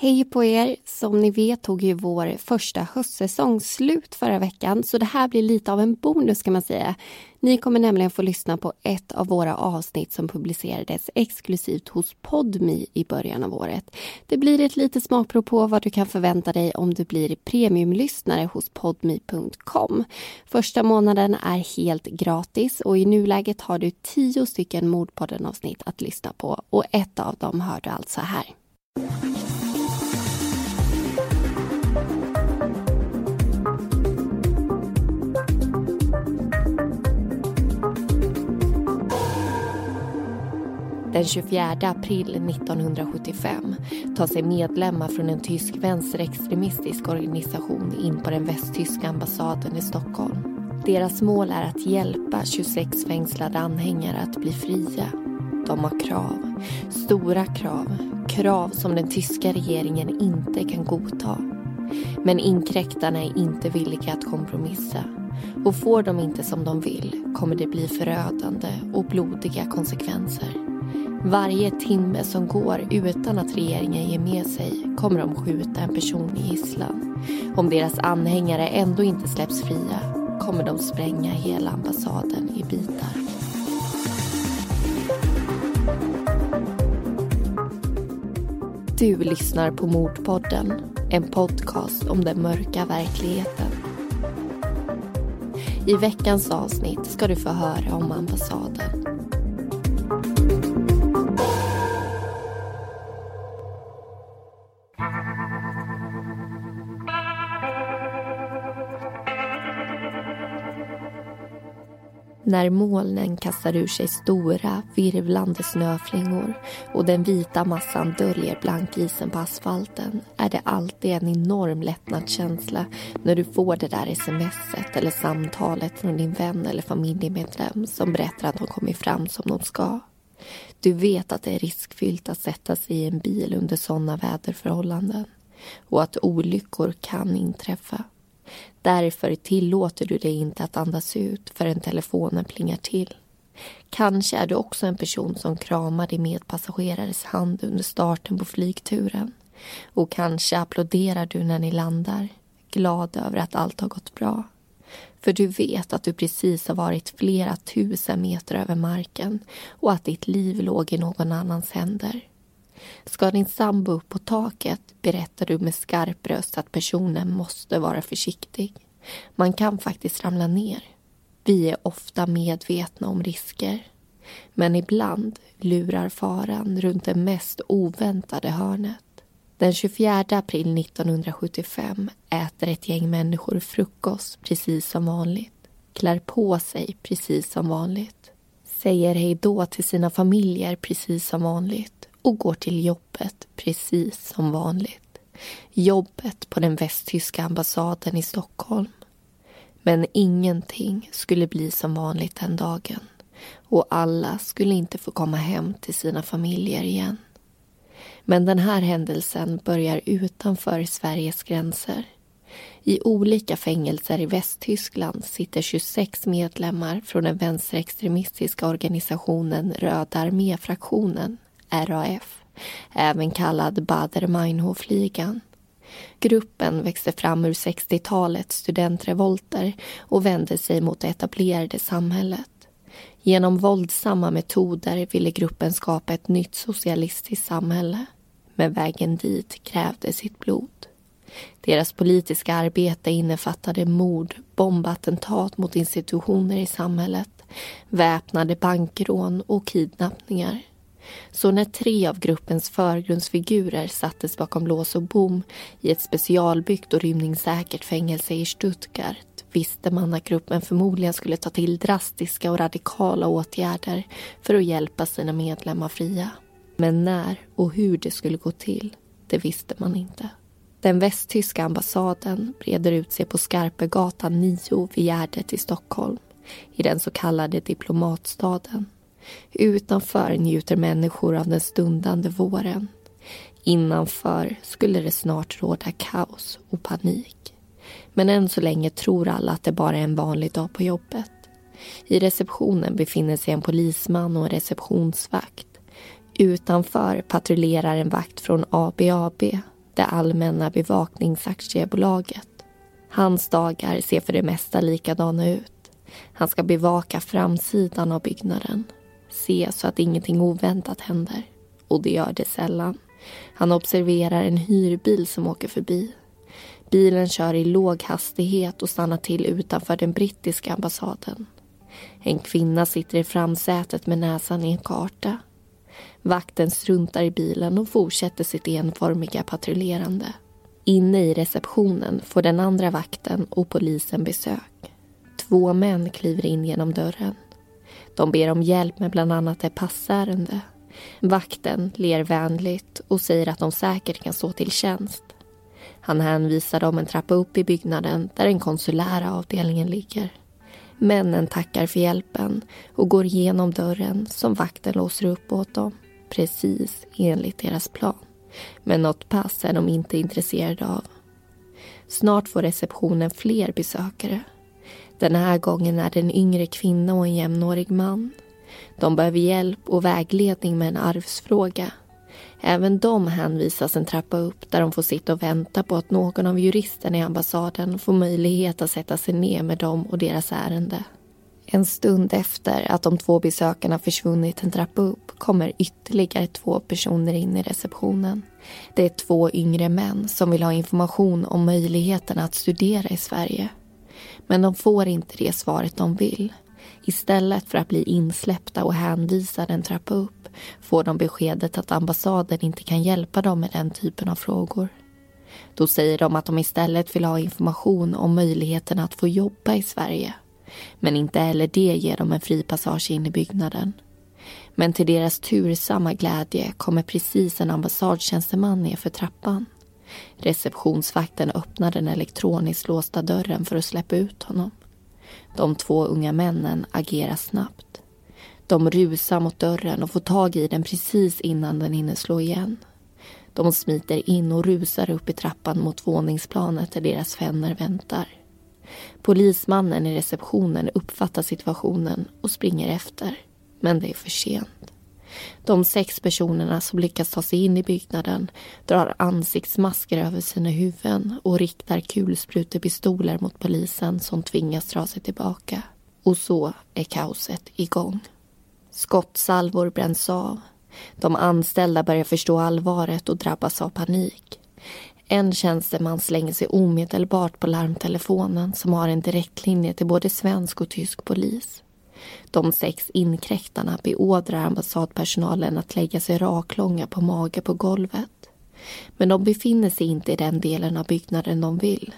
Hej på er! Som ni vet tog ju vår första höstsäsong slut förra veckan så det här blir lite av en bonus kan man säga. Ni kommer nämligen få lyssna på ett av våra avsnitt som publicerades exklusivt hos Podmi i början av året. Det blir ett litet smakprov på vad du kan förvänta dig om du blir premiumlyssnare hos podmi.com. Första månaden är helt gratis och i nuläget har du tio stycken Mordpodden-avsnitt att lyssna på och ett av dem hör du alltså här. Den 24 april 1975 tar sig medlemmar från en tysk vänsterextremistisk organisation in på den västtyska ambassaden i Stockholm. Deras mål är att hjälpa 26 fängslade anhängare att bli fria. De har krav, stora krav, krav som den tyska regeringen inte kan godta. Men inkräktarna är inte villiga att kompromissa. Och får de inte som de vill kommer det bli förödande och blodiga konsekvenser. Varje timme som går utan att regeringen ger med sig kommer de skjuta en person i gisslan. Om deras anhängare ändå inte släpps fria kommer de spränga hela ambassaden i bitar. Du lyssnar på Mordpodden, en podcast om den mörka verkligheten. I veckans avsnitt ska du få höra om ambassaden. När molnen kastar ur sig stora, virvlande snöflingor och den vita massan döljer blankisen på asfalten är det alltid en enorm lättnadskänsla när du får det där smset eller samtalet från din vän eller familjemedlem som berättar att de kommit fram som de ska. Du vet att det är riskfyllt att sätta sig i en bil under sådana väderförhållanden och att olyckor kan inträffa. Därför tillåter du dig inte att andas ut förrän telefonen plingar till. Kanske är du också en person som kramar din medpassagerares hand under starten på flygturen. Och kanske applåderar du när ni landar, glad över att allt har gått bra. För du vet att du precis har varit flera tusen meter över marken och att ditt liv låg i någon annans händer. Ska din sambo upp på taket berättar du med skarp röst att personen måste vara försiktig. Man kan faktiskt ramla ner. Vi är ofta medvetna om risker. Men ibland lurar faran runt det mest oväntade hörnet. Den 24 april 1975 äter ett gäng människor frukost precis som vanligt. Klär på sig precis som vanligt. Säger hej då till sina familjer precis som vanligt och går till jobbet precis som vanligt. Jobbet på den västtyska ambassaden i Stockholm. Men ingenting skulle bli som vanligt den dagen och alla skulle inte få komma hem till sina familjer igen. Men den här händelsen börjar utanför Sveriges gränser. I olika fängelser i Västtyskland sitter 26 medlemmar från den vänsterextremistiska organisationen Röda arméfraktionen RAF, även kallad Baader-Meinhof-ligan. Gruppen växte fram ur 60-talets studentrevolter och vände sig mot det etablerade samhället. Genom våldsamma metoder ville gruppen skapa ett nytt socialistiskt samhälle. Men vägen dit krävde sitt blod. Deras politiska arbete innefattade mord, bombattentat mot institutioner i samhället, väpnade bankrån och kidnappningar. Så när tre av gruppens förgrundsfigurer sattes bakom lås och bom i ett specialbyggt och rymningssäkert fängelse i Stuttgart visste man att gruppen förmodligen skulle ta till drastiska och radikala åtgärder för att hjälpa sina medlemmar fria. Men när och hur det skulle gå till, det visste man inte. Den västtyska ambassaden breder ut sig på Skarpegatan 9 vid Gärdet i Stockholm, i den så kallade diplomatstaden. Utanför njuter människor av den stundande våren. Innanför skulle det snart råda kaos och panik. Men än så länge tror alla att det bara är en vanlig dag på jobbet. I receptionen befinner sig en polisman och en receptionsvakt. Utanför patrullerar en vakt från ABAB, det allmänna bevakningsaktiebolaget. Hans dagar ser för det mesta likadana ut. Han ska bevaka framsidan av byggnaden. Se så att ingenting oväntat händer. Och det gör det sällan. Han observerar en hyrbil som åker förbi. Bilen kör i låg hastighet och stannar till utanför den brittiska ambassaden. En kvinna sitter i framsätet med näsan i en karta. Vakten struntar i bilen och fortsätter sitt enformiga patrullerande. Inne i receptionen får den andra vakten och polisen besök. Två män kliver in genom dörren. De ber om hjälp med bland annat ett passärende. Vakten ler vänligt och säger att de säkert kan stå till tjänst. Han hänvisar dem en trappa upp i byggnaden där den konsulära avdelningen ligger. Männen tackar för hjälpen och går igenom dörren som vakten låser upp åt dem. Precis enligt deras plan. Men något pass är de inte intresserade av. Snart får receptionen fler besökare. Den här gången är det en yngre kvinna och en jämnårig man. De behöver hjälp och vägledning med en arvsfråga. Även de hänvisas en trappa upp där de får sitta och vänta på att någon av juristerna i ambassaden får möjlighet att sätta sig ner med dem och deras ärende. En stund efter att de två besökarna försvunnit en trappa upp kommer ytterligare två personer in i receptionen. Det är två yngre män som vill ha information om möjligheterna att studera i Sverige. Men de får inte det svaret de vill. Istället för att bli insläppta och hänvisade en trappa upp får de beskedet att ambassaden inte kan hjälpa dem med den typen av frågor. Då säger de att de istället vill ha information om möjligheten att få jobba i Sverige. Men inte heller det ger dem en fri passage in i byggnaden. Men till deras tursamma glädje kommer precis en ambassadtjänsteman ner för trappan. Receptionsvakten öppnar den elektroniskt låsta dörren för att släppa ut honom. De två unga männen agerar snabbt. De rusar mot dörren och får tag i den precis innan den hinner slå igen. De smiter in och rusar upp i trappan mot våningsplanet där deras vänner väntar. Polismannen i receptionen uppfattar situationen och springer efter. Men det är för sent. De sex personerna som lyckas ta sig in i byggnaden drar ansiktsmasker över sina huvuden och riktar kulsprutepistoler mot polisen som tvingas dra sig tillbaka. Och så är kaoset igång. Skottsalvor bränns av. De anställda börjar förstå allvaret och drabbas av panik. En tjänsteman slänger sig omedelbart på larmtelefonen som har en direktlinje till både svensk och tysk polis. De sex inkräktarna beordrar ambassadpersonalen att lägga sig raklånga på mage på golvet. Men de befinner sig inte i den delen av byggnaden de vill.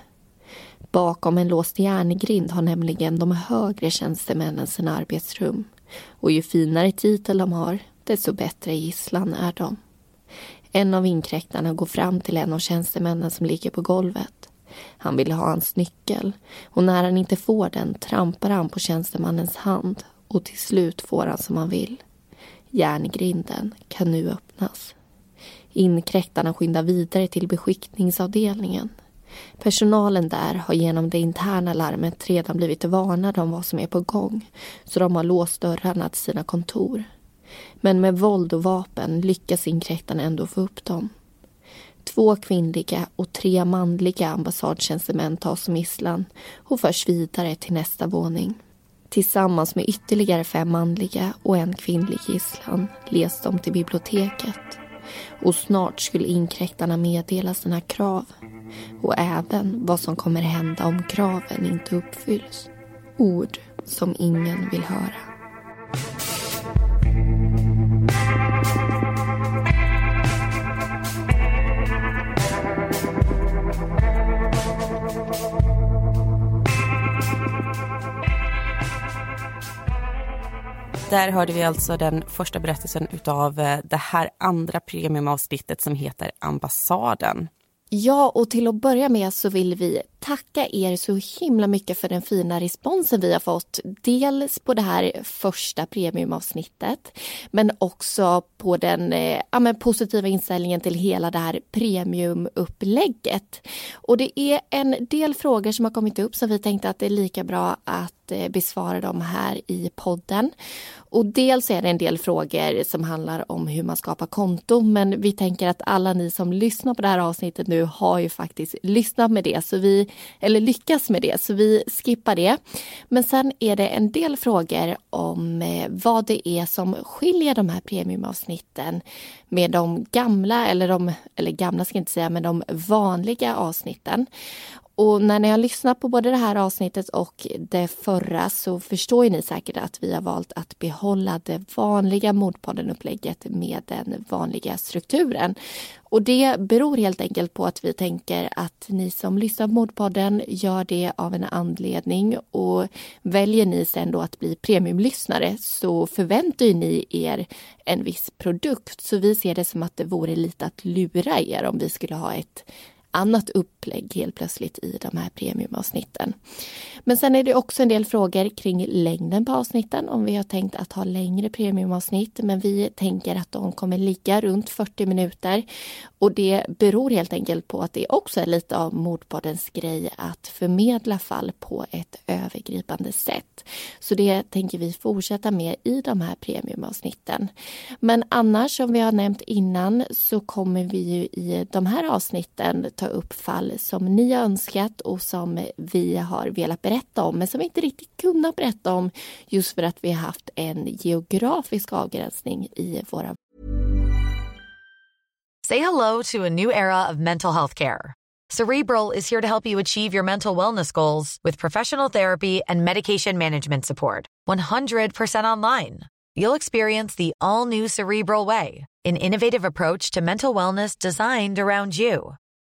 Bakom en låst järngrind har nämligen de högre tjänstemännen sina arbetsrum. Och ju finare titel de har, desto bättre gisslan är de. En av inkräktarna går fram till en av tjänstemännen som ligger på golvet. Han vill ha hans nyckel och när han inte får den trampar han på tjänstemannens hand och till slut får han som han vill. Järngrinden kan nu öppnas. Inkräktarna skyndar vidare till beskickningsavdelningen. Personalen där har genom det interna larmet redan blivit varnade om vad som är på gång så de har låst dörrarna till sina kontor. Men med våld och vapen lyckas inkräktarna ändå få upp dem. Två kvinnliga och tre manliga ambassadtjänstemän tas som gisslan och förs vidare till nästa våning. Tillsammans med ytterligare fem manliga och en kvinnlig gisslan leds de till biblioteket. Och snart skulle inkräktarna meddela sina krav och även vad som kommer hända om kraven inte uppfylls. Ord som ingen vill höra. Där hörde vi alltså den första berättelsen utav eh, det här andra premiumavsnittet som heter Ambassaden. Ja, och till att börja med så vill vi tacka er så himla mycket för den fina responsen vi har fått. Dels på det här första premiumavsnittet, men också på den eh, ja, men positiva inställningen till hela det här premiumupplägget. Och det är en del frågor som har kommit upp som vi tänkte att det är lika bra att att eh, besvara dem här i podden. Och dels är det en del frågor som handlar om hur man skapar konto men vi tänker att alla ni som lyssnar på det här avsnittet nu har ju faktiskt lyssnat med det, så vi, eller lyckas med det, så vi skippar det. Men sen är det en del frågor om eh, vad det är som skiljer de här premiumavsnitten med de gamla, eller de, eller gamla ska jag inte säga, men de vanliga avsnitten. Och när ni har lyssnat på både det här avsnittet och det förra så förstår ni säkert att vi har valt att behålla det vanliga Mordpodden-upplägget med den vanliga strukturen. Och det beror helt enkelt på att vi tänker att ni som lyssnar på Mordpodden gör det av en anledning och väljer ni sen då att bli premiumlyssnare så förväntar ju ni er en viss produkt. Så vi ser det som att det vore lite att lura er om vi skulle ha ett annat upplägg helt plötsligt i de här premiumavsnitten. Men sen är det också en del frågor kring längden på avsnitten, om vi har tänkt att ha längre premiumavsnitt, men vi tänker att de kommer ligga runt 40 minuter. Och det beror helt enkelt på att det också är lite av Mordpoddens grej att förmedla fall på ett övergripande sätt. Så det tänker vi fortsätta med i de här premiumavsnitten. Men annars, som vi har nämnt innan, så kommer vi ju i de här avsnitten ta upp fall som ni har önskat och som vi har velat berätta om men som vi inte riktigt kunnat berätta om just för att vi har haft en geografisk avgränsning i våra... Say hello to a new era of mental health care. Cerebral is here to help you achieve your mental wellness goals with professional therapy and medication management support. 100% online. You'll experience the all new Cerebral way, an innovative approach to mental wellness designed around you.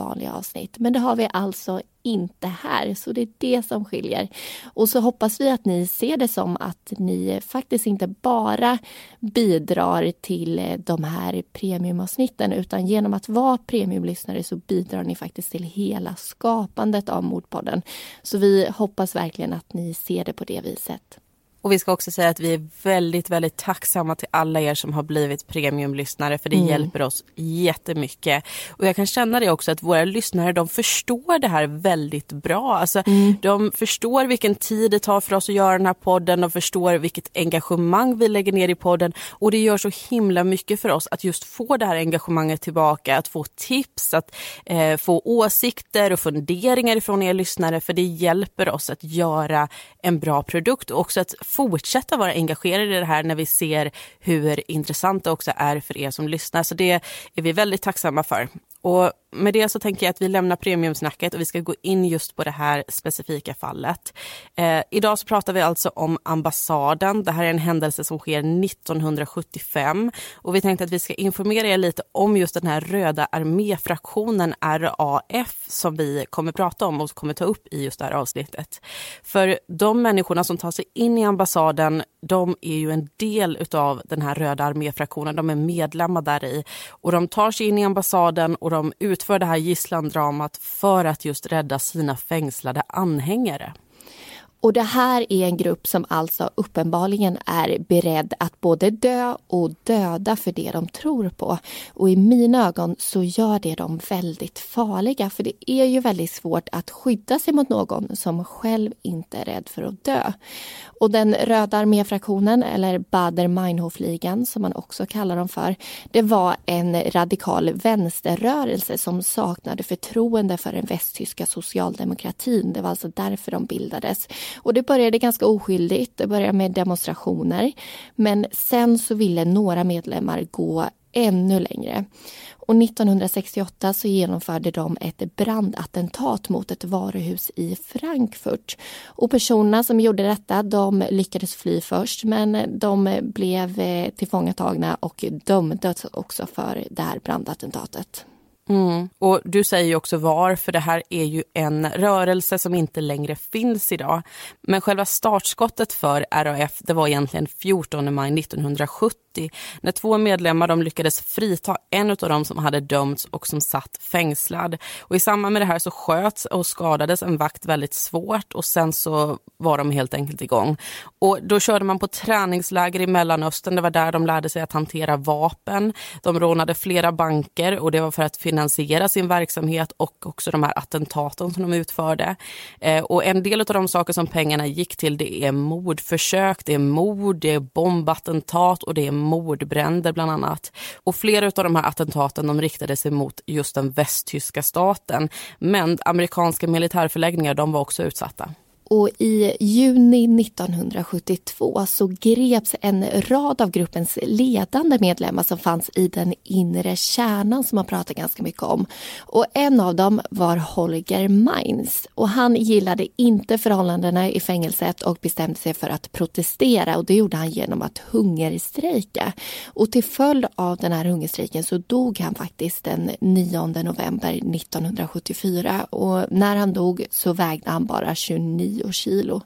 Vanliga avsnitt. Men det har vi alltså inte här, så det är det som skiljer. Och så hoppas vi att ni ser det som att ni faktiskt inte bara bidrar till eh, de här premiumavsnitten utan genom att vara premiumlyssnare så bidrar ni faktiskt till hela skapandet av Mordpodden. Så vi hoppas verkligen att ni ser det på det viset. Och vi ska också säga att vi är väldigt, väldigt tacksamma till alla er som har blivit premiumlyssnare för det mm. hjälper oss jättemycket. Och jag kan känna det också att våra lyssnare de förstår det här väldigt bra. Alltså, mm. De förstår vilken tid det tar för oss att göra den här podden, de förstår vilket engagemang vi lägger ner i podden och det gör så himla mycket för oss att just få det här engagemanget tillbaka, att få tips, att eh, få åsikter och funderingar från er lyssnare för det hjälper oss att göra en bra produkt och också att fortsätta vara engagerade i det här när vi ser hur intressant det också är för er som lyssnar. Så det är vi väldigt tacksamma för. Och med det så tänker jag att vi lämnar premiumsnacket och vi ska gå in just på det här specifika fallet. Eh, idag så pratar vi alltså om ambassaden. Det här är en händelse som sker 1975 och vi tänkte att vi ska informera er lite om just den här röda arméfraktionen RAF som vi kommer prata om och kommer ta upp i just det här avsnittet. För de människorna som tar sig in i ambassaden, de är ju en del utav den här röda arméfraktionen. De är medlemmar där i och de tar sig in i ambassaden och de utför det här gisslandramat för att just rädda sina fängslade anhängare. Och det här är en grupp som alltså uppenbarligen är beredd att både dö och döda för det de tror på. Och i mina ögon så gör det dem väldigt farliga för det är ju väldigt svårt att skydda sig mot någon som själv inte är rädd för att dö. Och den röda arméfraktionen, eller Bader-Meinhof-ligan som man också kallar dem för, det var en radikal vänsterrörelse som saknade förtroende för den västtyska socialdemokratin. Det var alltså därför de bildades. Och det började ganska oskyldigt, det började med demonstrationer. Men sen så ville några medlemmar gå ännu längre. Och 1968 så genomförde de ett brandattentat mot ett varuhus i Frankfurt. Och personerna som gjorde detta de lyckades fly först men de blev eh, tillfångatagna och dömdes också för det här brandattentatet. Mm. Och Du säger ju också var, för det här är ju en rörelse som inte längre finns idag. Men själva startskottet för RAF det var egentligen 14 maj 1970 när två medlemmar de lyckades frita en av dem som hade dömts och som satt fängslad. Och I samband med det här så sköts och skadades en vakt väldigt svårt och sen så var de helt enkelt igång. Och Då körde man på träningsläger i Mellanöstern. Det var där de lärde sig att hantera vapen. De rånade flera banker och det var för att finna finansiera sin verksamhet och också de här attentaten som de utförde. Eh, och En del av de saker som pengarna gick till det är mordförsök, det är mord, det är bombattentat och det är mordbränder bland annat. Och flera av de här attentaten de riktade sig mot just den västtyska staten. Men amerikanska militärförläggningar de var också utsatta. Och i juni 1972 så greps en rad av gruppens ledande medlemmar som fanns i den inre kärnan som man pratar ganska mycket om. Och en av dem var Holger Mainz och han gillade inte förhållandena i fängelset och bestämde sig för att protestera och det gjorde han genom att hungerstrejka. Och till följd av den här hungerstrejken så dog han faktiskt den 9 november 1974 och när han dog så vägde han bara 29 10 kilo.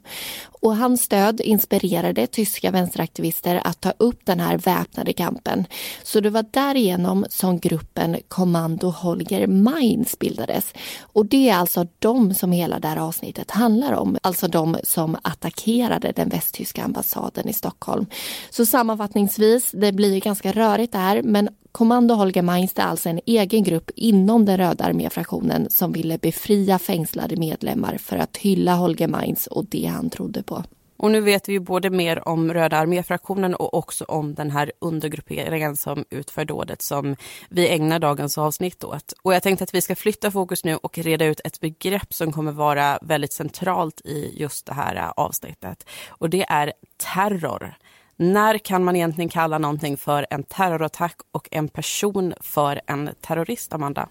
Och hans stöd inspirerade tyska vänsteraktivister att ta upp den här väpnade kampen. Så det var därigenom som gruppen Kommando Holger Mainz bildades. Och det är alltså de som hela det här avsnittet handlar om. Alltså de som attackerade den västtyska ambassaden i Stockholm. Så sammanfattningsvis, det blir ganska rörigt det här men Kommando Holger Mainz är alltså en egen grupp inom den röda arméfraktionen som ville befria fängslade medlemmar för att hylla Holger Mainz och det han trodde på. Och nu vet vi ju både mer om Röda arméfraktionen och också om den här undergrupperingen som utför dådet som vi ägnar dagens avsnitt åt. Och jag tänkte att vi ska flytta fokus nu och reda ut ett begrepp som kommer vara väldigt centralt i just det här äh, avsnittet. Och det är terror. När kan man egentligen kalla någonting för en terrorattack och en person för en terrorist, Amanda?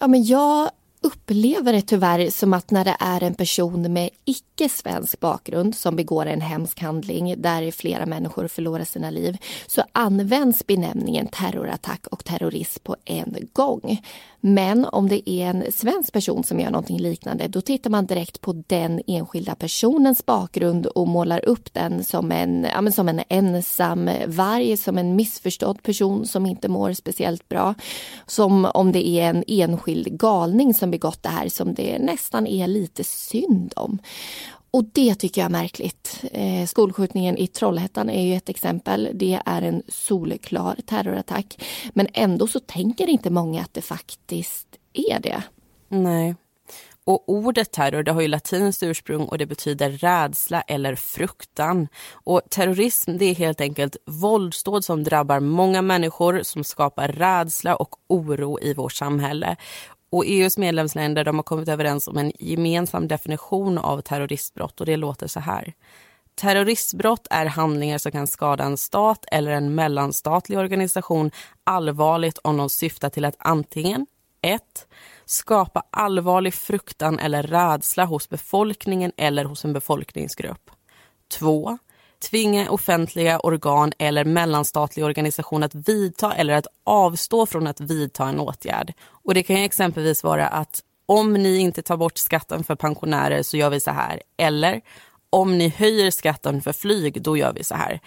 Ja, men jag upplever det tyvärr som att när det är en person med icke-svensk bakgrund som begår en hemsk handling där flera människor förlorar sina liv så används benämningen terrorattack och terrorism på en gång. Men om det är en svensk person som gör någonting liknande då tittar man direkt på den enskilda personens bakgrund och målar upp den som en, ja, som en ensam varg, som en missförstådd person som inte mår speciellt bra. Som om det är en enskild galning som begått det här som det nästan är lite synd om. Och det tycker jag är märkligt. Eh, skolskjutningen i Trollhättan är ju ett exempel. Det är en solklar terrorattack. Men ändå så tänker inte många att det faktiskt är det. Nej. Och ordet terror det har ju latinskt ursprung och det betyder rädsla eller fruktan. Och terrorism det är helt enkelt våldsdåd som drabbar många människor som skapar rädsla och oro i vårt samhälle. Och EUs medlemsländer de har kommit överens om en gemensam definition av terroristbrott och det låter så här. Terroristbrott är handlingar som kan skada en stat eller en mellanstatlig organisation allvarligt om de syftar till att antingen 1. Skapa allvarlig fruktan eller rädsla hos befolkningen eller hos en befolkningsgrupp. 2 tvinga offentliga organ eller mellanstatlig organisation att vidta eller att avstå från att vidta en åtgärd. Och Det kan exempelvis vara att om ni inte tar bort skatten för pensionärer så gör vi så här. Eller om ni höjer skatten för flyg, då gör vi så här.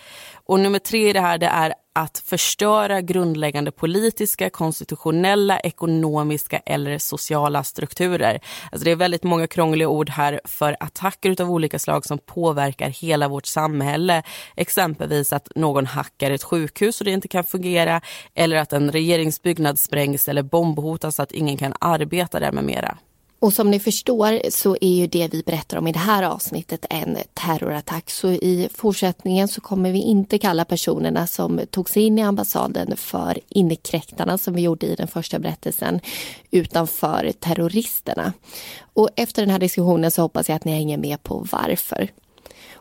Och nummer tre i det här det är att förstöra grundläggande politiska, konstitutionella, ekonomiska eller sociala strukturer. Alltså det är väldigt många krångliga ord här för attacker av olika slag som påverkar hela vårt samhälle. Exempelvis att någon hackar ett sjukhus och det inte kan fungera eller att en regeringsbyggnad sprängs eller bombhotas så att ingen kan arbeta där med mera. Och som ni förstår så är ju det vi berättar om i det här avsnittet en terrorattack. Så i fortsättningen så kommer vi inte kalla personerna som tog sig in i ambassaden för inkräktarna som vi gjorde i den första berättelsen, utan för terroristerna. Och efter den här diskussionen så hoppas jag att ni hänger med på varför.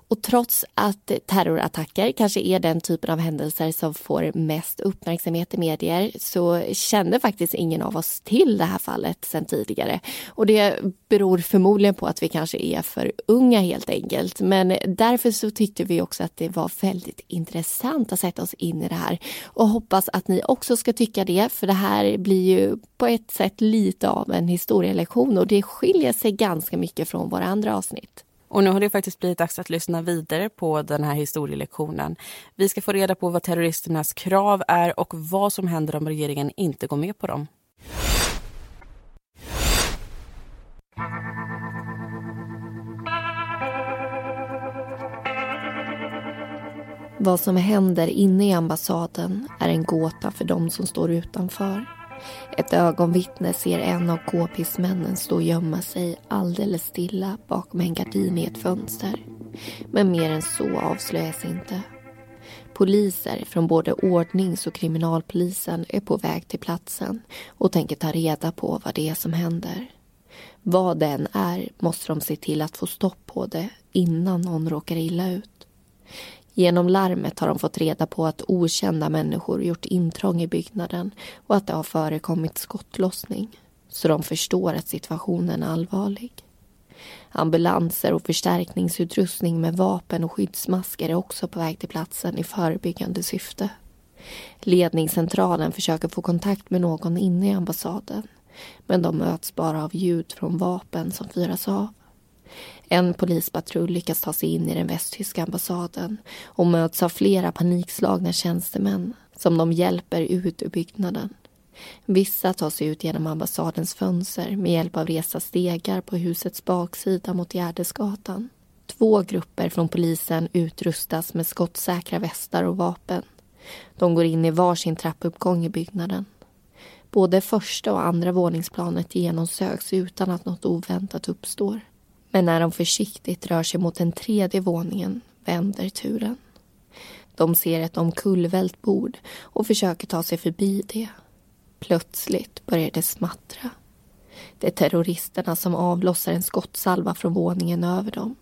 Och trots att terrorattacker kanske är den typen av händelser som får mest uppmärksamhet i medier så kände faktiskt ingen av oss till det här fallet sen tidigare. Och det beror förmodligen på att vi kanske är för unga helt enkelt. Men därför så tyckte vi också att det var väldigt intressant att sätta oss in i det här och hoppas att ni också ska tycka det för det här blir ju på ett sätt lite av en historielektion och det skiljer sig ganska mycket från våra andra avsnitt. Och nu har det faktiskt blivit dags att lyssna vidare på den här historielektionen. Vi ska få reda på vad terroristernas krav är och vad som händer om regeringen inte går med på dem. Vad som händer inne i ambassaden är en gåta för de som står utanför. Ett ögonvittne ser en av k-pissmännen stå och gömma sig alldeles stilla bakom en gardin i ett fönster. Men mer än så avslöjas inte. Poliser från både ordnings och kriminalpolisen är på väg till platsen och tänker ta reda på vad det är som händer. Vad det än är måste de se till att få stopp på det innan någon råkar illa ut. Genom larmet har de fått reda på att okända människor gjort intrång i byggnaden och att det har förekommit skottlossning. Så de förstår att situationen är allvarlig. Ambulanser och förstärkningsutrustning med vapen och skyddsmasker är också på väg till platsen i förebyggande syfte. Ledningscentralen försöker få kontakt med någon inne i ambassaden men de möts bara av ljud från vapen som fyras av. En polispatrull lyckas ta sig in i den västtyska ambassaden och möts av flera panikslagna tjänstemän som de hjälper ut ur byggnaden. Vissa tar sig ut genom ambassadens fönster med hjälp av resa stegar på husets baksida mot Gärdesgatan. Två grupper från polisen utrustas med skottsäkra västar och vapen. De går in i varsin trappuppgång i byggnaden. Både första och andra våningsplanet genomsöks utan att något oväntat uppstår. Men när de försiktigt rör sig mot den tredje våningen vänder turen. De ser ett omkullvält bord och försöker ta sig förbi det. Plötsligt börjar det smattra. Det är terroristerna som avlossar en skottsalva från våningen över dem.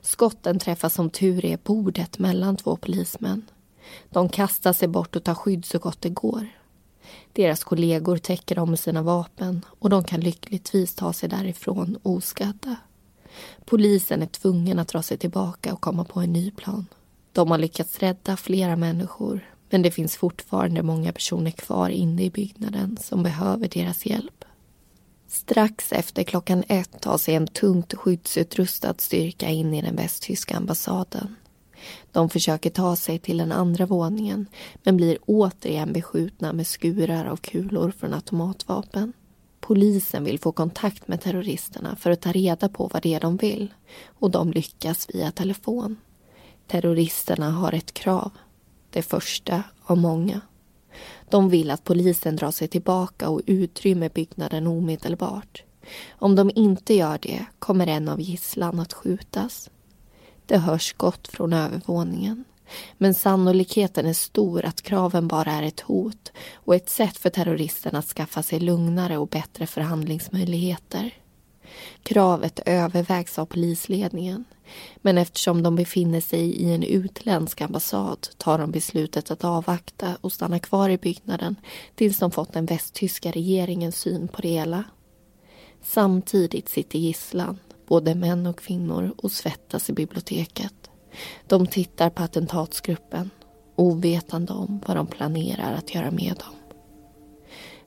Skotten träffar som tur är bordet mellan två polismän. De kastar sig bort och tar skydd så gott det går. Deras kollegor täcker dem med sina vapen och de kan lyckligtvis ta sig därifrån oskadda. Polisen är tvungen att dra sig tillbaka och komma på en ny plan. De har lyckats rädda flera människor men det finns fortfarande många personer kvar inne i byggnaden som behöver deras hjälp. Strax efter klockan ett tar sig en tungt skyddsutrustad styrka in i den västtyska ambassaden. De försöker ta sig till den andra våningen men blir återigen beskjutna med skurar av kulor från automatvapen. Polisen vill få kontakt med terroristerna för att ta reda på vad det är de vill och de lyckas via telefon. Terroristerna har ett krav. Det första av många. De vill att polisen drar sig tillbaka och utrymmer byggnaden omedelbart. Om de inte gör det kommer en av gisslan att skjutas. Det hörs skott från övervåningen. Men sannolikheten är stor att kraven bara är ett hot och ett sätt för terroristerna att skaffa sig lugnare och bättre förhandlingsmöjligheter. Kravet övervägs av polisledningen men eftersom de befinner sig i en utländsk ambassad tar de beslutet att avvakta och stanna kvar i byggnaden tills de fått den västtyska regeringens syn på det hela. Samtidigt sitter gisslan, både män och kvinnor, och svettas i biblioteket. De tittar på attentatsgruppen ovetande om vad de planerar att göra med dem.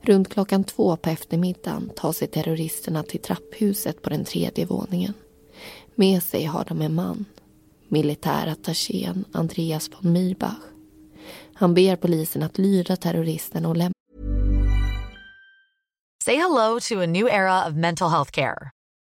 Runt klockan två på eftermiddagen tar sig terroristerna till trapphuset på den tredje våningen. Med sig har de en man, militärattachén Andreas von Mirbach. Han ber polisen att lyda terroristen och lämna Say hello to a new era of mental health care.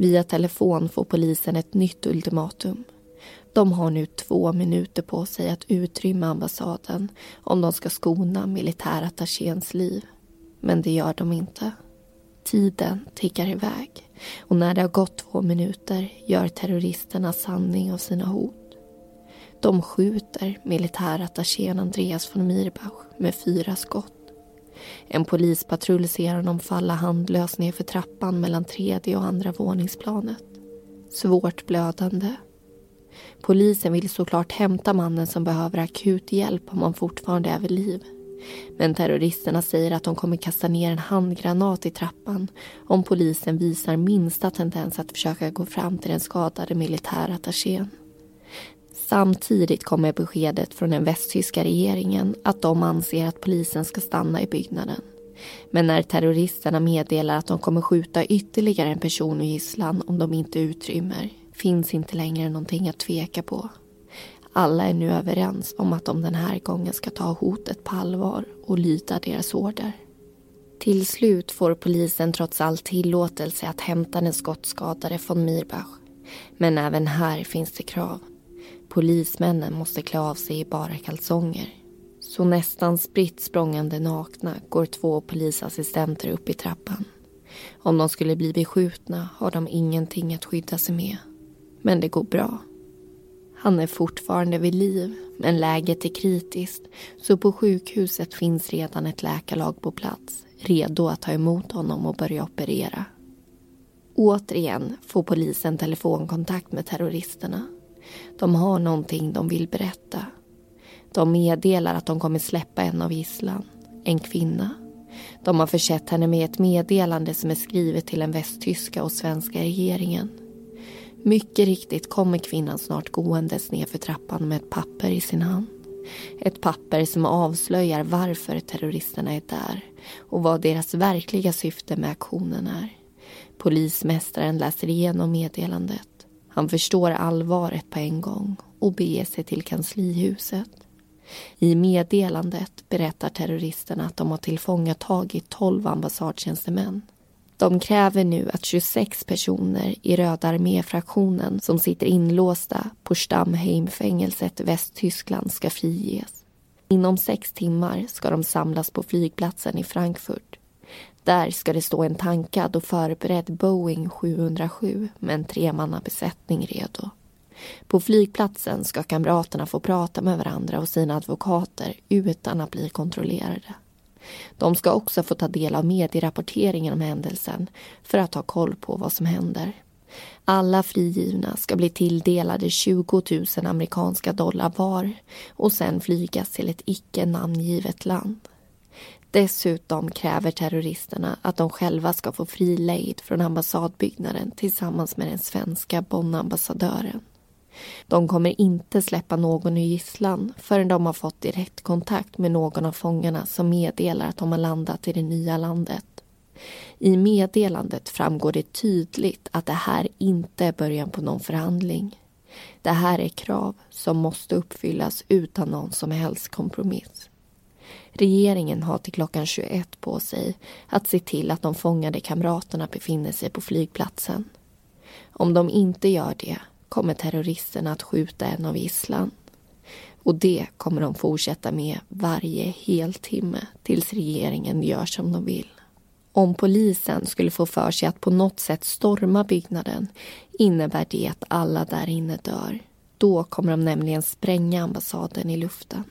Via telefon får polisen ett nytt ultimatum. De har nu två minuter på sig att utrymma ambassaden om de ska skona militärattachéns liv. Men det gör de inte. Tiden tickar iväg och när det har gått två minuter gör terroristerna sanning av sina hot. De skjuter militärattachén Andreas von Mirbach med fyra skott. En polispatrull ser honom falla handlös ner för trappan mellan tredje och andra våningsplanet. Svårt blödande. Polisen vill såklart hämta mannen som behöver akut hjälp om han fortfarande är vid liv. Men terroristerna säger att de kommer kasta ner en handgranat i trappan om polisen visar minsta tendens att försöka gå fram till den skadade militärattachén. Samtidigt kommer beskedet från den västtyska regeringen att de anser att polisen ska stanna i byggnaden. Men när terroristerna meddelar att de kommer skjuta ytterligare en person i gisslan om de inte utrymmer finns inte längre någonting att tveka på. Alla är nu överens om att de den här gången ska ta hotet på allvar och lyda deras order. Till slut får polisen trots allt tillåtelse att hämta den skottskadade von Mirbach. Men även här finns det krav. Polismännen måste klä av sig i bara kalsonger. Så nästan spritt språngande nakna går två polisassistenter upp i trappan. Om de skulle bli beskjutna har de ingenting att skydda sig med. Men det går bra. Han är fortfarande vid liv, men läget är kritiskt så på sjukhuset finns redan ett läkarlag på plats redo att ta emot honom och börja operera. Återigen får polisen telefonkontakt med terroristerna de har någonting de vill berätta. De meddelar att de kommer släppa en av gisslan, en kvinna. De har försett henne med ett meddelande som är skrivet till den västtyska och svenska regeringen. Mycket riktigt kommer kvinnan snart gåendes nedför trappan med ett papper i sin hand. Ett papper som avslöjar varför terroristerna är där och vad deras verkliga syfte med aktionen är. Polismästaren läser igenom meddelandet. Han förstår allvaret på en gång och beger sig till kanslihuset. I meddelandet berättar terroristerna att de har tillfångatagit 12 ambassadtjänstemän. De kräver nu att 26 personer i Röda arméfraktionen som sitter inlåsta på Stammheimfängelset i Västtyskland ska friges. Inom sex timmar ska de samlas på flygplatsen i Frankfurt där ska det stå en tankad och förberedd Boeing 707 med en tremannabesättning redo. På flygplatsen ska kamraterna få prata med varandra och sina advokater utan att bli kontrollerade. De ska också få ta del av medierapporteringen om händelsen för att ha koll på vad som händer. Alla frigivna ska bli tilldelade 20 000 amerikanska dollar var och sen flygas till ett icke namngivet land. Dessutom kräver terroristerna att de själva ska få fri lejd från ambassadbyggnaden tillsammans med den svenska Bonnambassadören. De kommer inte släppa någon ur gisslan förrän de har fått direktkontakt med någon av fångarna som meddelar att de har landat i det nya landet. I meddelandet framgår det tydligt att det här inte är början på någon förhandling. Det här är krav som måste uppfyllas utan någon som helst kompromiss. Regeringen har till klockan 21 på sig att se till att de fångade kamraterna befinner sig på flygplatsen. Om de inte gör det kommer terroristerna att skjuta en av gisslan. Och det kommer de fortsätta med varje heltimme tills regeringen gör som de vill. Om polisen skulle få för sig att på något sätt storma byggnaden innebär det att alla där inne dör. Då kommer de nämligen spränga ambassaden i luften.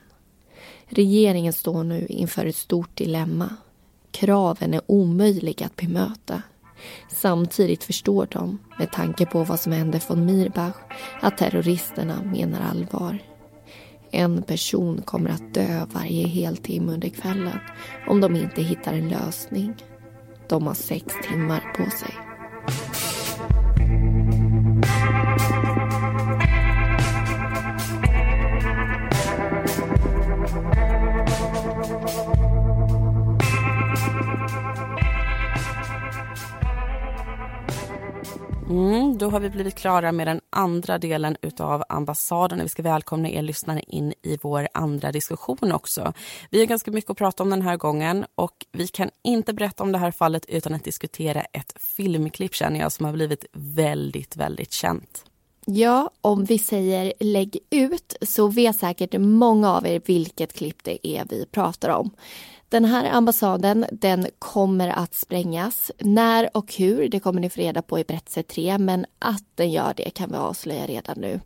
Regeringen står nu inför ett stort dilemma. Kraven är omöjliga att bemöta. Samtidigt förstår de, med tanke på vad som hände von Mirbach, att terroristerna menar allvar. En person kommer att dö varje heltimme under kvällen om de inte hittar en lösning. De har sex timmar på sig. Mm, då har vi blivit klara med den andra delen utav ambassaden. Vi ska välkomna er lyssnare in i vår andra diskussion också. Vi har ganska mycket att prata om den här gången och vi kan inte berätta om det här fallet utan att diskutera ett filmklipp känner jag som har blivit väldigt, väldigt känt. Ja, om vi säger lägg ut så vet säkert många av er vilket klipp det är vi pratar om. Den här ambassaden den kommer att sprängas. När och hur det kommer ni få reda på i berättelse 3 men att den gör det kan vi avslöja redan nu.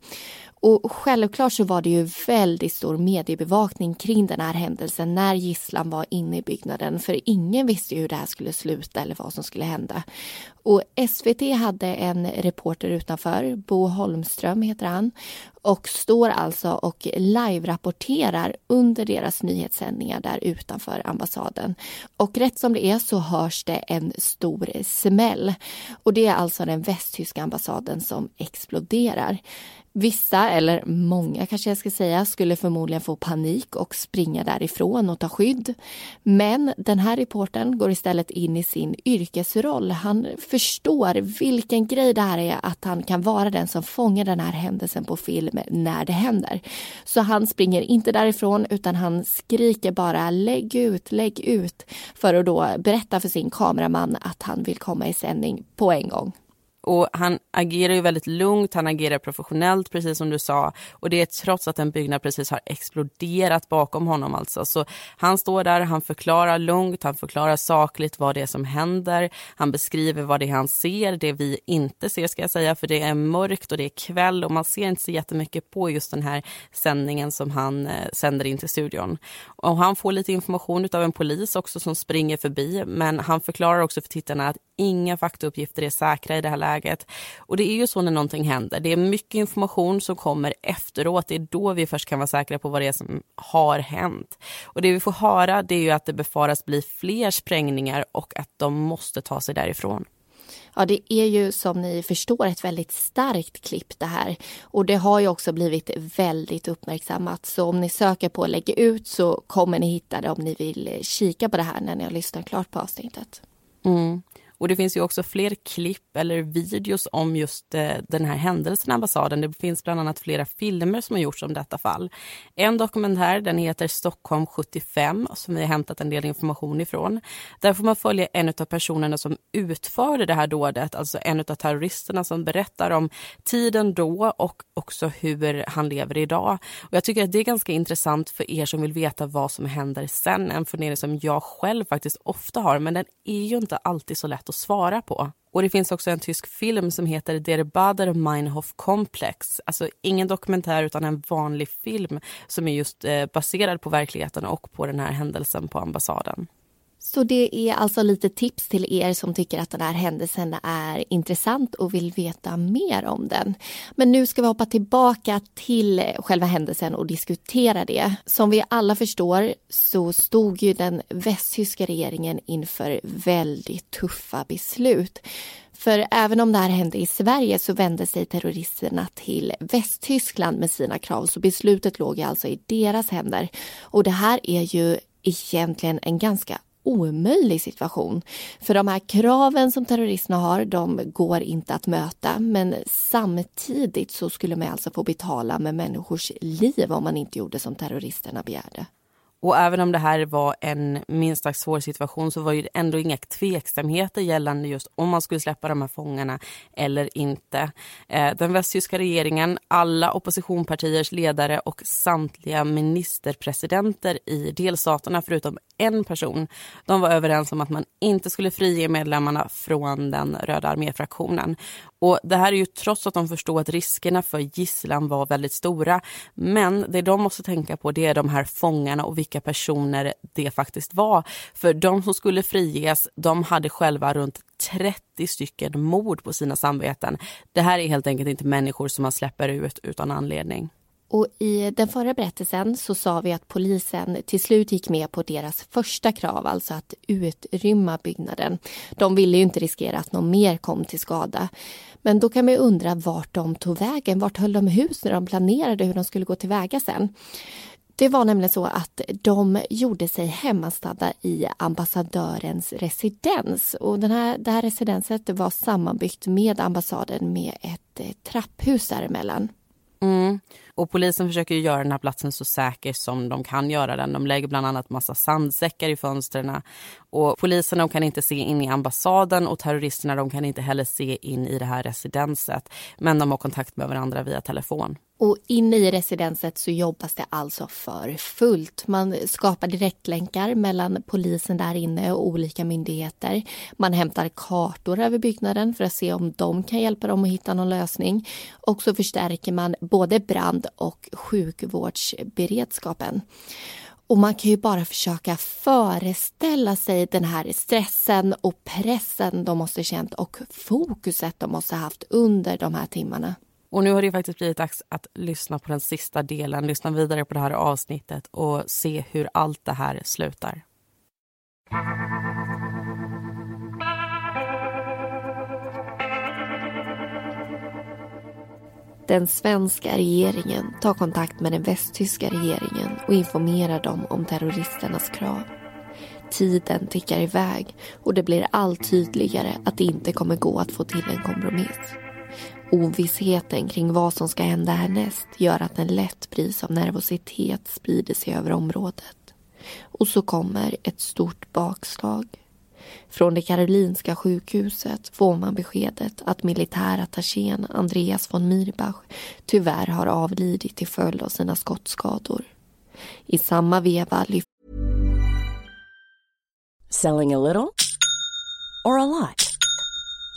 Och självklart så var det ju väldigt stor mediebevakning kring den här händelsen när gisslan var inne i byggnaden för ingen visste ju hur det här skulle sluta eller vad som skulle hända. Och SVT hade en reporter utanför, Bo Holmström heter han, och står alltså och live-rapporterar under deras nyhetssändningar där utanför ambassaden. Och rätt som det är så hörs det en stor smäll. Och det är alltså den västtyska ambassaden som exploderar. Vissa, eller många kanske jag ska säga, skulle förmodligen få panik och springa därifrån och ta skydd. Men den här reporten går istället in i sin yrkesroll. Han förstår vilken grej det här är att han kan vara den som fångar den här händelsen på film när det händer. Så han springer inte därifrån utan han skriker bara lägg ut, lägg ut för att då berätta för sin kameraman att han vill komma i sändning på en gång. Och han agerar ju väldigt lugnt, han agerar professionellt precis som du sa. Och det är trots att en byggnad precis har exploderat bakom honom alltså. Så han står där, han förklarar lugnt, han förklarar sakligt vad det är som händer. Han beskriver vad det är han ser, det vi inte ser ska jag säga. För det är mörkt och det är kväll och man ser inte så jättemycket på just den här sändningen som han eh, sänder in till studion. Och han får lite information av en polis också som springer förbi. Men han förklarar också för tittarna att inga faktauppgifter är säkra i det här läget. Och det är ju så när någonting händer. Det är mycket information som kommer efteråt. Det är då vi först kan vara säkra på vad det är som har hänt. Och det vi får höra det är ju att det befaras bli fler sprängningar och att de måste ta sig därifrån. Ja, det är ju som ni förstår ett väldigt starkt klipp det här. Och det har ju också blivit väldigt uppmärksammat. Så om ni söker på Lägga ut så kommer ni hitta det om ni vill kika på det här när ni har lyssnat klart på avsnittet. Mm. Och det finns ju också fler klipp eller videos om just eh, den här händelsen i ambassaden. Det finns bland annat flera filmer som har gjorts om detta fall. En dokumentär, den heter Stockholm 75, som vi har hämtat en del information ifrån. Där får man följa en av personerna som utförde det här dådet, alltså en av terroristerna som berättar om tiden då och också hur han lever idag. Och jag tycker att det är ganska intressant för er som vill veta vad som händer sen. En fundering som jag själv faktiskt ofta har, men den är ju inte alltid så lätt att svara på. Och det finns också en tysk film som heter Der Bader Meinhof Komplex. Alltså ingen dokumentär utan en vanlig film som är just eh, baserad på verkligheten och på den här händelsen på ambassaden. Så det är alltså lite tips till er som tycker att den här händelsen är intressant och vill veta mer om den. Men nu ska vi hoppa tillbaka till själva händelsen och diskutera det. Som vi alla förstår så stod ju den västtyska regeringen inför väldigt tuffa beslut. För även om det här hände i Sverige så vände sig terroristerna till Västtyskland med sina krav så beslutet låg alltså i deras händer. Och det här är ju egentligen en ganska omöjlig situation. För de här kraven som terroristerna har, de går inte att möta. Men samtidigt så skulle man alltså få betala med människors liv om man inte gjorde som terroristerna begärde. Och även om det här var en minst sagt svår situation så var det ändå inga tveksamheter gällande just om man skulle släppa de här fångarna eller inte. Eh, den västtyska regeringen, alla oppositionspartiers ledare och samtliga ministerpresidenter i delstaterna förutom en person, de var överens om att man inte skulle frige medlemmarna från den röda arméfraktionen. Och det här är ju trots att de förstod att riskerna för gisslan var väldigt stora. Men det de måste tänka på det är de här fångarna och vilka personer det faktiskt var. För de som skulle friges, de hade själva runt 30 stycken mord på sina samveten. Det här är helt enkelt inte människor som man släpper ut utan anledning. Och I den förra berättelsen så sa vi att polisen till slut gick med på deras första krav, alltså att utrymma byggnaden. De ville ju inte riskera att någon mer kom till skada. Men då kan man undra vart de tog vägen. Vart höll de hus när de planerade hur de skulle gå tillväga sen? Det var nämligen så att de gjorde sig hemmastadda i ambassadörens residens. Och den här, det här residenset var sammanbyggt med ambassaden med ett eh, trapphus däremellan. Mm. Och polisen försöker göra den här platsen så säker som de kan göra den. De lägger bland annat massa sandsäckar i fönstren. Och polisen de kan inte se in i ambassaden och terroristerna de kan inte heller se in i det här residenset. Men de har kontakt med varandra via telefon. Och inne i residenset så jobbas det alltså för fullt. Man skapar direktlänkar mellan polisen där inne och olika myndigheter. Man hämtar kartor över byggnaden för att se om de kan hjälpa dem att hitta någon lösning. Och så förstärker man både brand och sjukvårdsberedskapen. Och man kan ju bara försöka föreställa sig den här stressen och pressen de måste känt och fokuset de måste haft under de här timmarna. Och nu har det faktiskt blivit dags att lyssna på den sista delen, lyssna vidare på det här avsnittet och se hur allt det här slutar. Den svenska regeringen tar kontakt med den västtyska regeringen och informerar dem om terroristernas krav. Tiden tickar iväg och det blir allt tydligare att det inte kommer gå att få till en kompromiss. Ovissheten kring vad som ska hända härnäst gör att en lätt bris av nervositet sprider sig över området. Och så kommer ett stort bakslag. Från det Karolinska sjukhuset får man beskedet att militärattachén Andreas von Mirbach tyvärr har avlidit till följd av sina skottskador. I samma veva lyfter Selling a little or a lot?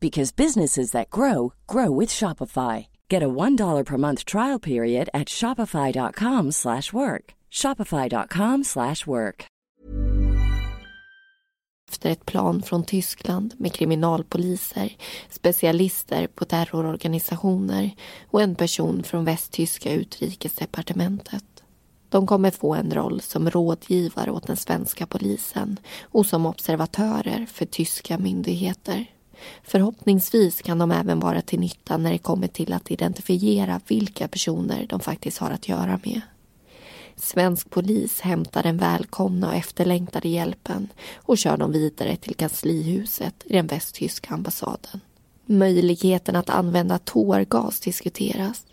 because businesses that grow grow with Shopify. Get a $1 per month trial period at shopify.com/work. shopify.com/work. Efter ett plan från Tyskland med kriminalpoliser, specialister på terrororganisationer och en person från västtyska utrikesdepartementet. De kommer få en roll som rådgivare åt den svenska polisen och som observatörer för tyska myndigheter. Förhoppningsvis kan de även vara till nytta när det kommer till att identifiera vilka personer de faktiskt har att göra med. Svensk polis hämtar den välkomna och efterlängtade hjälpen och kör dem vidare till kanslihuset i den västtyska ambassaden. Möjligheten att använda tårgas diskuteras.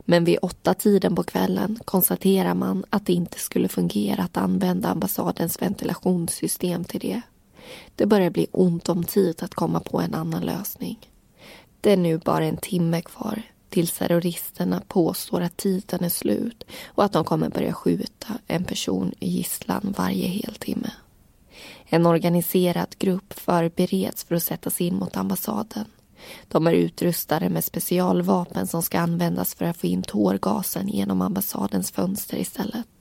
Men vid åtta tiden på kvällen konstaterar man att det inte skulle fungera att använda ambassadens ventilationssystem till det. Det börjar bli ont om tid att komma på en annan lösning. Det är nu bara en timme kvar tills terroristerna påstår att tiden är slut och att de kommer börja skjuta en person i gisslan varje heltimme. En organiserad grupp förbereds för att sättas in mot ambassaden. De är utrustade med specialvapen som ska användas för att få in tårgasen genom ambassadens fönster istället.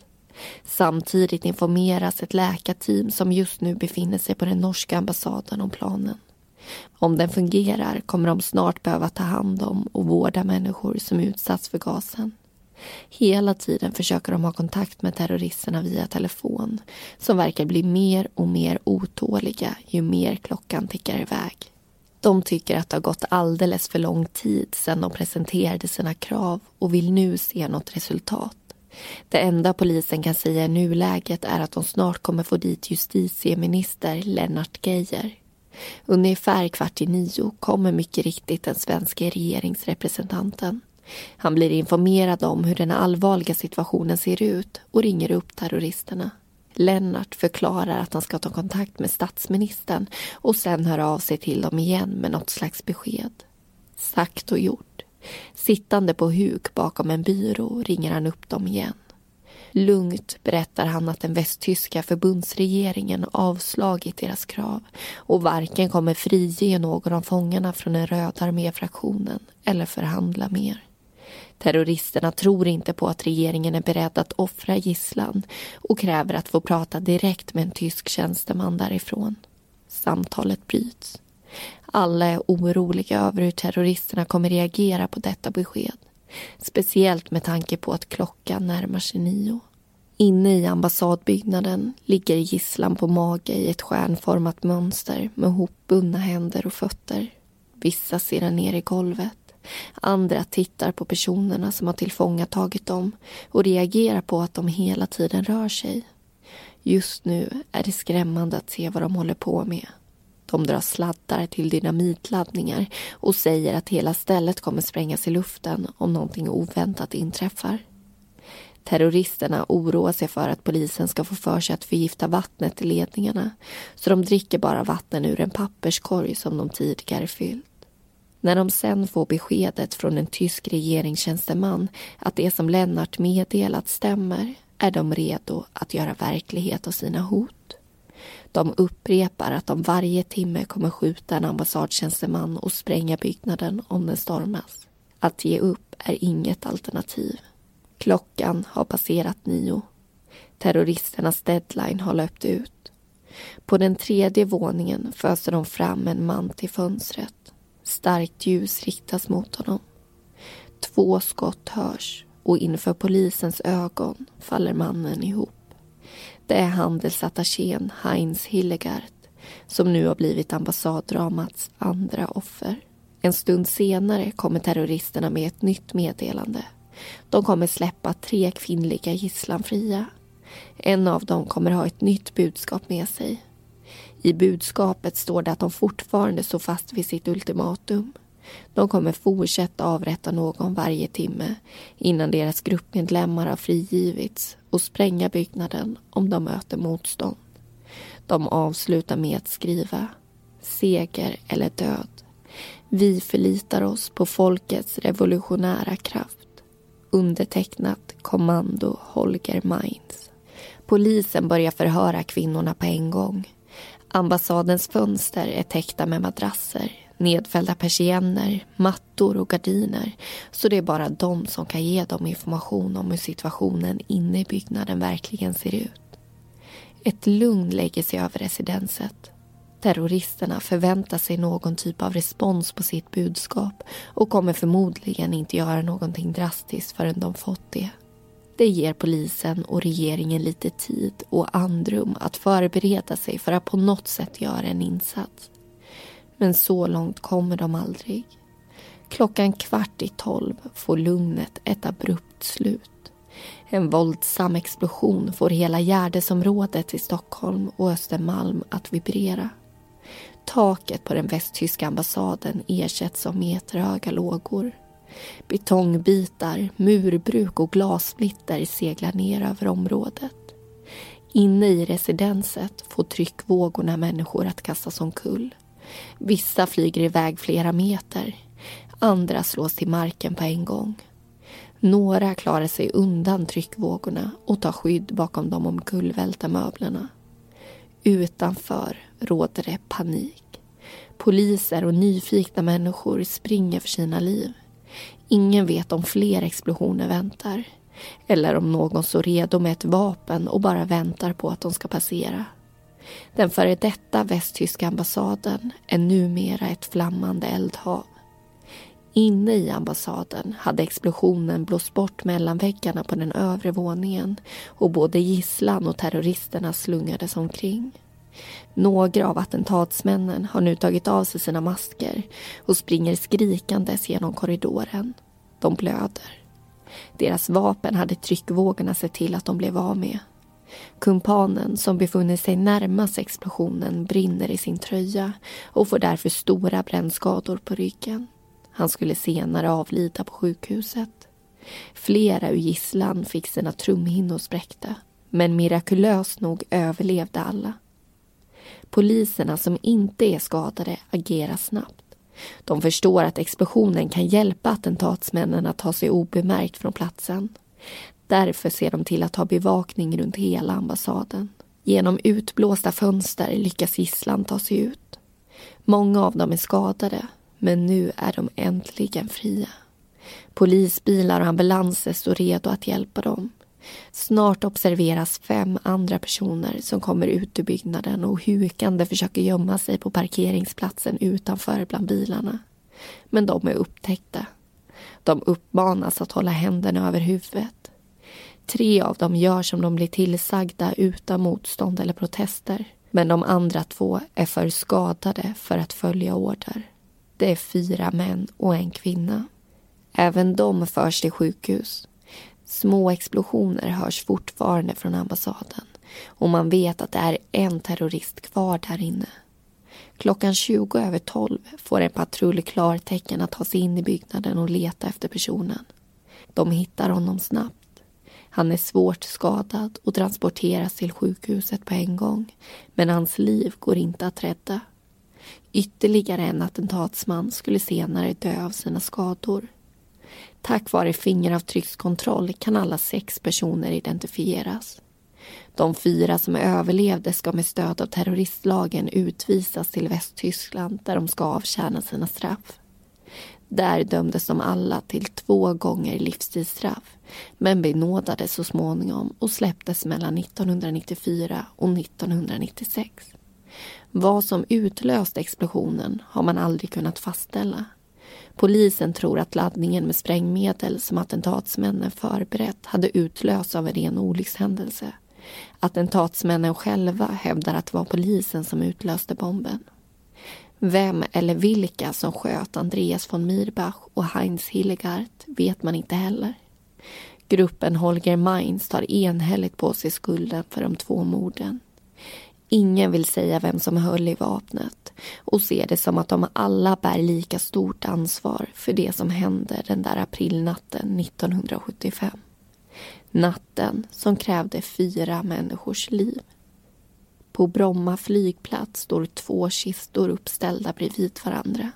Samtidigt informeras ett läkarteam som just nu befinner sig på den norska ambassaden om planen. Om den fungerar kommer de snart behöva ta hand om och vårda människor som utsatts för gasen. Hela tiden försöker de ha kontakt med terroristerna via telefon som verkar bli mer och mer otåliga ju mer klockan tickar iväg. De tycker att det har gått alldeles för lång tid sedan de presenterade sina krav och vill nu se något resultat. Det enda polisen kan säga i nuläget är att de snart kommer få dit justitieminister Lennart Geijer. Ungefär kvart i nio kommer mycket riktigt den svenska regeringsrepresentanten. Han blir informerad om hur den allvarliga situationen ser ut och ringer upp terroristerna. Lennart förklarar att han ska ta kontakt med statsministern och sen höra av sig till dem igen med något slags besked. Sagt och gjort. Sittande på huk bakom en byrå ringer han upp dem igen. Lugnt berättar han att den västtyska förbundsregeringen avslagit deras krav och varken kommer frige någon av fångarna från den röda arméfraktionen eller förhandla mer. Terroristerna tror inte på att regeringen är beredd att offra gisslan och kräver att få prata direkt med en tysk tjänsteman därifrån. Samtalet bryts. Alla är oroliga över hur terroristerna kommer reagera på detta besked. Speciellt med tanke på att klockan närmar sig nio. Inne i ambassadbyggnaden ligger gisslan på mage i ett stjärnformat mönster med hopbundna händer och fötter. Vissa ser ner i golvet. Andra tittar på personerna som har tillfångatagit dem och reagerar på att de hela tiden rör sig. Just nu är det skrämmande att se vad de håller på med. De drar sladdar till dynamitladdningar och säger att hela stället kommer sprängas i luften om någonting oväntat inträffar. Terroristerna oroar sig för att polisen ska få för sig att förgifta vattnet i ledningarna så de dricker bara vatten ur en papperskorg som de tidigare fyllt. När de sen får beskedet från en tysk regeringstjänsteman att det som Lennart meddelat stämmer är de redo att göra verklighet av sina hot. De upprepar att de varje timme kommer skjuta en ambassadtjänsteman och spränga byggnaden om den stormas. Att ge upp är inget alternativ. Klockan har passerat nio. Terroristernas deadline har löpt ut. På den tredje våningen föser de fram en man till fönstret. Starkt ljus riktas mot honom. Två skott hörs och inför polisens ögon faller mannen ihop. Det är handelsattachén Heinz Hillegaard som nu har blivit ambassaddramats andra offer. En stund senare kommer terroristerna med ett nytt meddelande. De kommer släppa tre kvinnliga gisslan fria. En av dem kommer ha ett nytt budskap med sig. I budskapet står det att de fortfarande står fast vid sitt ultimatum. De kommer fortsätta avrätta någon varje timme innan deras gruppmedlemmar har frigivits och spränga byggnaden om de möter motstånd. De avslutar med att skriva seger eller död. Vi förlitar oss på folkets revolutionära kraft. Undertecknat Kommando Holger Mainz. Polisen börjar förhöra kvinnorna på en gång. Ambassadens fönster är täckta med madrasser, nedfällda persienner, mattor och gardiner så det är bara de som kan ge dem information om hur situationen inne i byggnaden verkligen ser ut. Ett lugn lägger sig över residenset. Terroristerna förväntar sig någon typ av respons på sitt budskap och kommer förmodligen inte göra någonting drastiskt förrän de fått det. Det ger polisen och regeringen lite tid och andrum att förbereda sig för att på något sätt göra en insats. Men så långt kommer de aldrig. Klockan kvart i tolv får lugnet ett abrupt slut. En våldsam explosion får hela Gärdesområdet i Stockholm och Östermalm att vibrera. Taket på den västtyska ambassaden ersätts av meterhöga lågor. Betongbitar, murbruk och glassplitter seglar ner över området. Inne i residenset får tryckvågorna människor att kastas omkull. Vissa flyger iväg flera meter. Andra slås till marken på en gång. Några klarar sig undan tryckvågorna och tar skydd bakom de omkullvälta möblerna. Utanför råder det panik. Poliser och nyfikna människor springer för sina liv. Ingen vet om fler explosioner väntar eller om någon står redo med ett vapen och bara väntar på att de ska passera. Den före detta västtyska ambassaden är numera ett flammande eldhav. Inne i ambassaden hade explosionen blåst bort mellanväggarna på den övre våningen och både gisslan och terroristerna slungades omkring. Några av attentatsmännen har nu tagit av sig sina masker och springer skrikandes genom korridoren. De blöder. Deras vapen hade tryckvågorna sett till att de blev av med. Kumpanen som befunnit sig närmast explosionen brinner i sin tröja och får därför stora brännskador på ryggen. Han skulle senare avlida på sjukhuset. Flera ur gisslan fick sina trumhinnor spräckta men mirakulöst nog överlevde alla. Poliserna som inte är skadade agerar snabbt. De förstår att explosionen kan hjälpa attentatsmännen att ta sig obemärkt från platsen. Därför ser de till att ha bevakning runt hela ambassaden. Genom utblåsta fönster lyckas gisslan ta sig ut. Många av dem är skadade, men nu är de äntligen fria. Polisbilar och ambulanser står redo att hjälpa dem. Snart observeras fem andra personer som kommer ut ur byggnaden och hukande försöker gömma sig på parkeringsplatsen utanför bland bilarna. Men de är upptäckta. De uppmanas att hålla händerna över huvudet. Tre av dem gör som de blir tillsagda utan motstånd eller protester. Men de andra två är för skadade för att följa order. Det är fyra män och en kvinna. Även de förs till sjukhus. Små explosioner hörs fortfarande från ambassaden och man vet att det är en terrorist kvar där inne. Klockan 20 över 12 får en patrull klartecken att ta sig in i byggnaden och leta efter personen. De hittar honom snabbt. Han är svårt skadad och transporteras till sjukhuset på en gång. Men hans liv går inte att rädda. Ytterligare en attentatsman skulle senare dö av sina skador. Tack vare fingeravtryckskontroll kan alla sex personer identifieras. De fyra som överlevde ska med stöd av terroristlagen utvisas till Västtyskland där de ska avtjäna sina straff. Där dömdes de alla till två gånger livstidsstraff men benådades så småningom och släpptes mellan 1994 och 1996. Vad som utlöste explosionen har man aldrig kunnat fastställa. Polisen tror att laddningen med sprängmedel som attentatsmännen förberett hade utlösts av en ren olyckshändelse. Attentatsmännen själva hävdar att det var polisen som utlöste bomben. Vem eller vilka som sköt Andreas von Mirbach och Heinz Hillegardt vet man inte heller. Gruppen Holger Mainz tar enhälligt på sig skulden för de två morden. Ingen vill säga vem som höll i vapnet och ser det som att de alla bär lika stort ansvar för det som hände den där aprilnatten 1975. Natten som krävde fyra människors liv. På Bromma flygplats står två kistor uppställda bredvid varandra.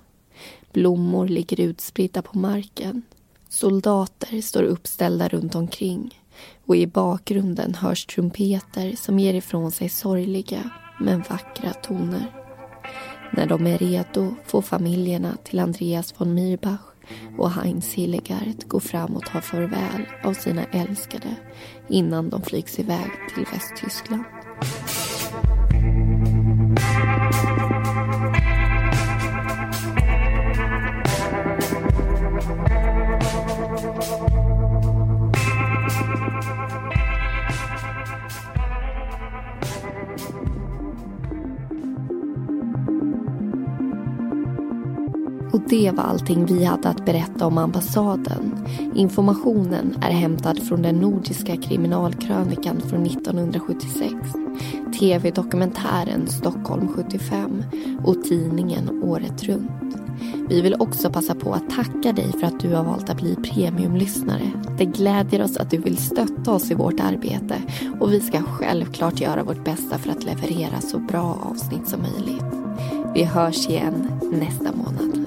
Blommor ligger utspridda på marken. Soldater står uppställda runt omkring och i bakgrunden hörs trumpeter som ger ifrån sig sorgliga men vackra toner. När de är redo får familjerna till Andreas von Mirbach och Heinz Hillegard gå fram och ta farväl av sina älskade innan de flygs iväg till Västtyskland. Det var allting vi hade att berätta om ambassaden. Informationen är hämtad från den nordiska kriminalkrönikan från 1976, tv-dokumentären Stockholm 75 och tidningen Året runt. Vi vill också passa på att tacka dig för att du har valt att bli premiumlyssnare. Det glädjer oss att du vill stötta oss i vårt arbete och vi ska självklart göra vårt bästa för att leverera så bra avsnitt som möjligt. Vi hörs igen nästa månad.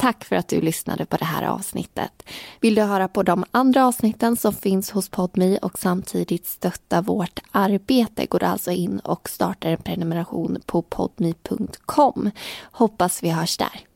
Tack för att du lyssnade på det här avsnittet. Vill du höra på de andra avsnitten som finns hos Podmi och samtidigt stötta vårt arbete går du alltså in och startar en prenumeration på podmi.com. Hoppas vi hörs där.